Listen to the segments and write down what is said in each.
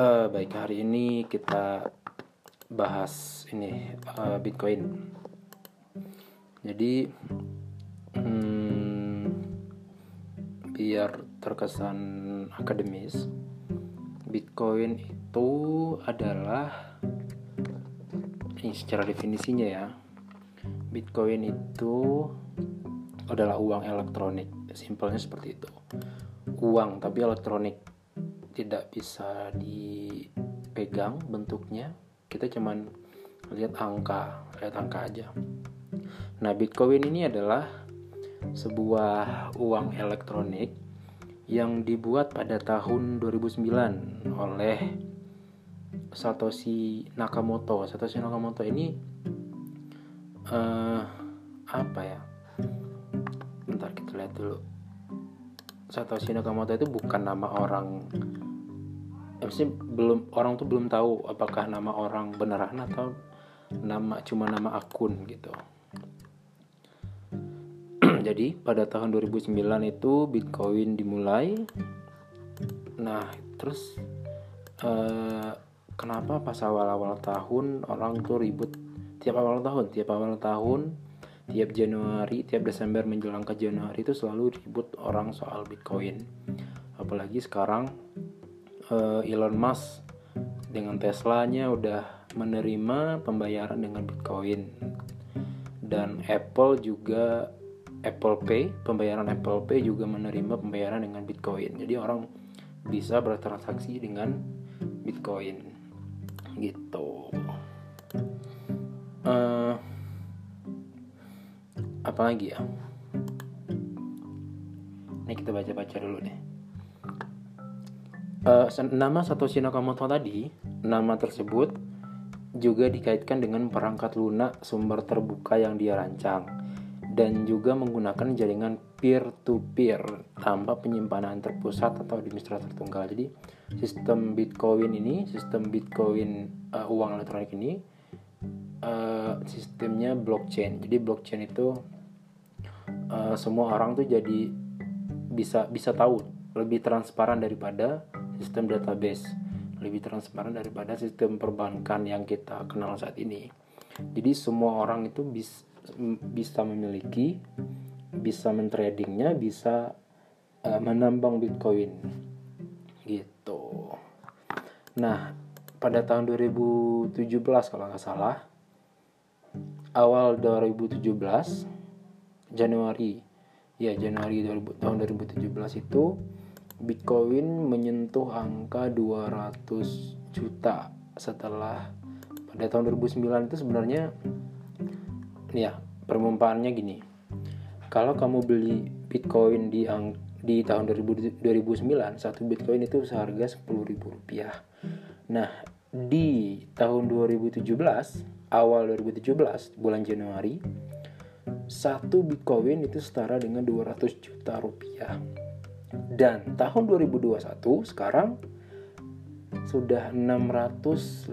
Eh, baik hari ini kita bahas ini eh, Bitcoin. Jadi hmm, biar terkesan akademis, Bitcoin itu adalah ini secara definisinya ya. Bitcoin itu adalah uang elektronik. Simpelnya seperti itu. Uang tapi elektronik tidak bisa dipegang bentuknya. Kita cuman lihat angka lihat angka aja. Nah bitcoin ini adalah sebuah uang elektronik yang dibuat pada tahun 2009 oleh Satoshi Nakamoto. Satoshi Nakamoto ini uh, apa ya? Bentar kita lihat dulu Satoshi Nakamoto itu bukan nama orang mesti belum orang tuh belum tahu apakah nama orang beneran atau nama cuma nama akun gitu. Jadi pada tahun 2009 itu Bitcoin dimulai. Nah terus eh, kenapa pas awal-awal tahun orang tuh ribut? Tiap awal tahun tiap awal tahun tiap Januari tiap Desember menjelang ke Januari itu selalu ribut orang soal Bitcoin. Apalagi sekarang uh, Elon Musk dengan Teslanya udah menerima pembayaran dengan Bitcoin. Dan Apple juga Apple Pay pembayaran Apple Pay juga menerima pembayaran dengan Bitcoin. Jadi orang bisa bertransaksi dengan Bitcoin. Gitu. Uh, apa lagi ya ini kita baca-baca dulu deh uh, nama Satoshi Nakamoto tadi, nama tersebut juga dikaitkan dengan perangkat lunak sumber terbuka yang dia rancang dan juga menggunakan jaringan peer-to-peer tanpa penyimpanan terpusat atau administrator tunggal. Jadi sistem Bitcoin ini, sistem Bitcoin uh, uang elektronik ini uh, sistemnya blockchain. Jadi blockchain itu uh, semua orang tuh jadi bisa bisa tahu lebih transparan daripada sistem database lebih transparan daripada sistem perbankan yang kita kenal saat ini. Jadi semua orang itu bis, bisa memiliki, bisa mentradingnya, bisa uh, menambang Bitcoin, gitu. Nah, pada tahun 2017 kalau nggak salah, awal 2017 Januari, ya Januari 2000, tahun 2017 itu Bitcoin menyentuh angka 200 juta setelah pada tahun 2009 itu sebenarnya ya permumpaannya gini. Kalau kamu beli Bitcoin di ang, di tahun 2000, 2009 satu Bitcoin itu seharga 10.000 rupiah. Nah di tahun 2017 awal 2017 bulan Januari satu Bitcoin itu setara dengan 200 juta rupiah dan tahun 2021 sekarang sudah 680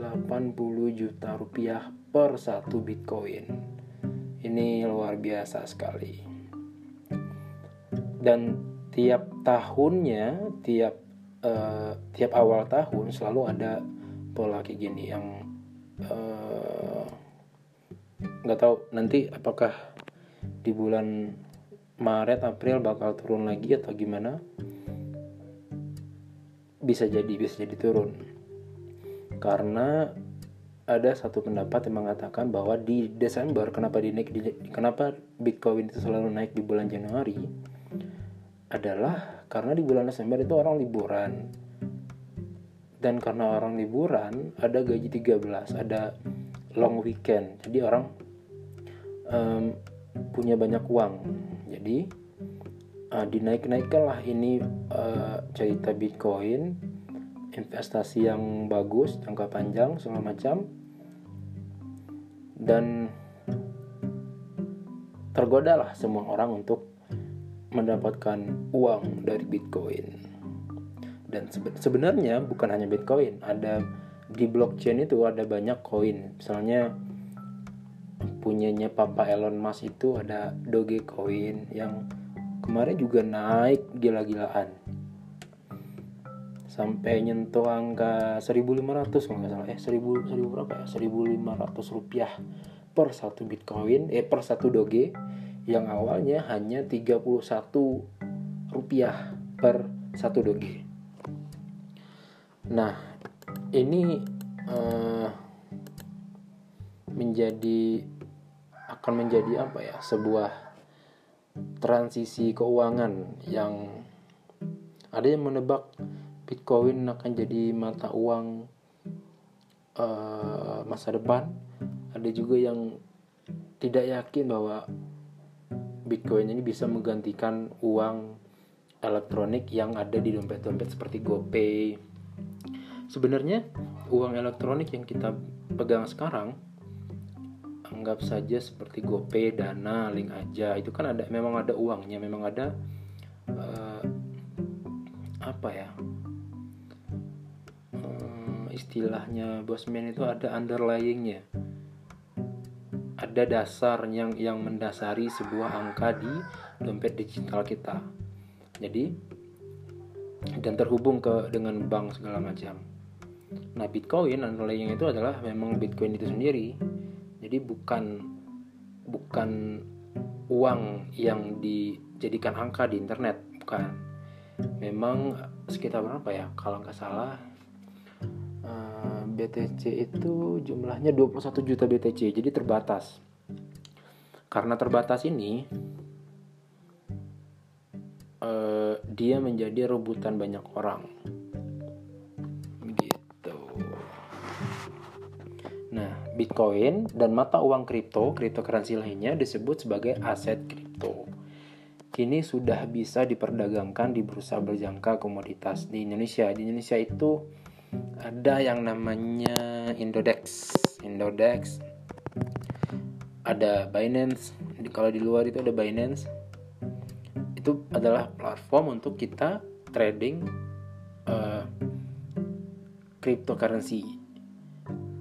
juta rupiah per satu Bitcoin. Ini luar biasa sekali. Dan tiap tahunnya, tiap uh, tiap awal tahun selalu ada pola kayak gini yang eh, nggak uh, tahu nanti apakah di bulan Maret April bakal turun lagi atau gimana bisa jadi bisa jadi turun. Karena ada satu pendapat yang mengatakan bahwa di Desember kenapa dinaik di, kenapa Bitcoin itu selalu naik di bulan Januari adalah karena di bulan Desember itu orang liburan. Dan karena orang liburan ada gaji 13 ada long weekend. Jadi orang um, punya banyak uang. Jadi uh, dinaik-naikkanlah ini uh, cerita Bitcoin investasi yang bagus jangka panjang segala macam. Dan tergodalah semua orang untuk mendapatkan uang dari Bitcoin. Dan sebenarnya bukan hanya Bitcoin ada di blockchain itu ada banyak koin. Misalnya punyanya Papa Elon Musk itu ada Dogecoin yang kemarin juga naik gila-gilaan. Sampai nyentuh angka 1500 kalau nggak salah. Eh 1000 1000 berapa ya? 1500 rupiah per satu bitcoin eh per satu doge yang awalnya hanya 31 rupiah per satu doge. Nah ini uh, menjadi akan menjadi apa ya sebuah transisi keuangan yang ada yang menebak Bitcoin akan jadi mata uang uh, masa depan ada juga yang tidak yakin bahwa Bitcoin ini bisa menggantikan uang elektronik yang ada di dompet-dompet seperti GoPay. Sebenarnya uang elektronik yang kita pegang sekarang anggap saja seperti GoPay, Dana, Link aja. Itu kan ada memang ada uangnya, memang ada uh, apa ya? istilahnya bosman itu ada underlyingnya ada dasar yang yang mendasari sebuah angka di dompet digital kita jadi dan terhubung ke dengan bank segala macam nah bitcoin underlying itu adalah memang bitcoin itu sendiri jadi bukan bukan uang yang dijadikan angka di internet bukan memang sekitar berapa ya kalau nggak salah BTC itu jumlahnya 21 juta BTC, jadi terbatas. Karena terbatas ini, eh, dia menjadi rebutan banyak orang. Bitcoin dan mata uang kripto, cryptocurrency lainnya disebut sebagai aset kripto. Kini sudah bisa diperdagangkan di bursa berjangka komoditas di Indonesia. Di Indonesia itu ada yang namanya Indodex Indodex ada Binance kalau di luar itu ada Binance itu adalah platform untuk kita trading uh, cryptocurrency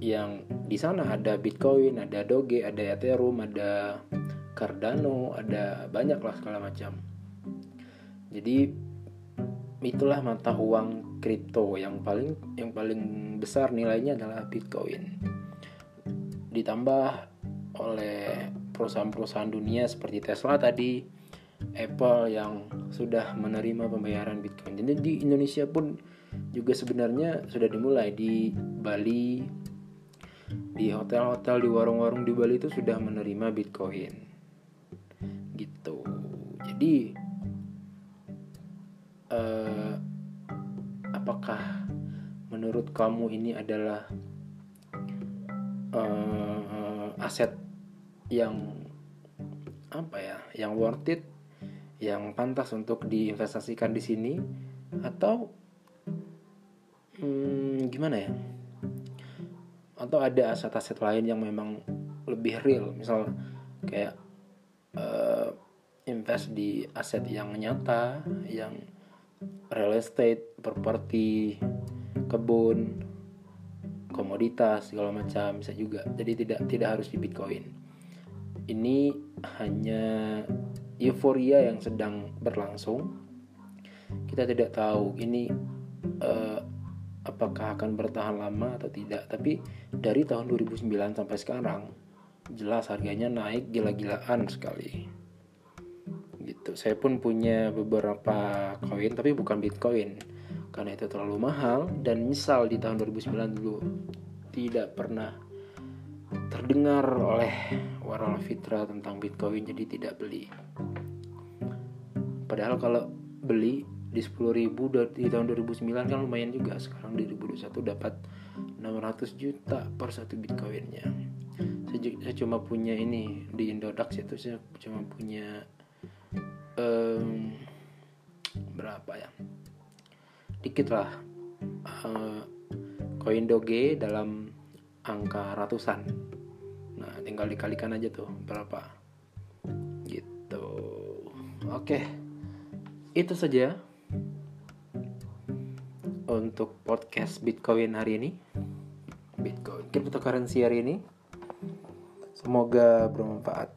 yang di sana ada Bitcoin, ada Doge, ada Ethereum, ada Cardano, ada banyak lah segala macam. Jadi itulah mata uang kripto yang paling yang paling besar nilainya adalah Bitcoin. Ditambah oleh perusahaan-perusahaan dunia seperti Tesla tadi, Apple yang sudah menerima pembayaran Bitcoin. Jadi di Indonesia pun juga sebenarnya sudah dimulai di Bali, di hotel-hotel, di warung-warung di Bali itu sudah menerima Bitcoin. Gitu. Jadi uh, apakah menurut kamu ini adalah uh, aset yang apa ya, yang worth it, yang pantas untuk diinvestasikan di sini atau hmm, gimana ya? Atau ada aset-aset lain yang memang lebih real, misal kayak uh, invest di aset yang nyata, yang real estate, properti, kebun, komoditas segala macam bisa juga. Jadi tidak tidak harus di Bitcoin. Ini hanya euforia yang sedang berlangsung. Kita tidak tahu ini uh, apakah akan bertahan lama atau tidak. Tapi dari tahun 2009 sampai sekarang jelas harganya naik gila-gilaan sekali. Gitu. Saya pun punya beberapa koin tapi bukan bitcoin karena itu terlalu mahal dan misal di tahun 2009 dulu. Tidak pernah terdengar oleh Waral Fitra tentang bitcoin jadi tidak beli. Padahal kalau beli di 10.000 di tahun 2009 kan lumayan juga. Sekarang di 2021 dapat 600 juta per satu bitcoinnya. Saya, saya cuma punya ini di Indodax itu saya cuma punya um, berapa ya? Dikit lah uh, koin doge dalam angka ratusan. Nah tinggal dikalikan aja tuh berapa? Gitu. Oke itu saja untuk podcast Bitcoin hari ini. Bitcoin cryptocurrency hari ini. Semoga bermanfaat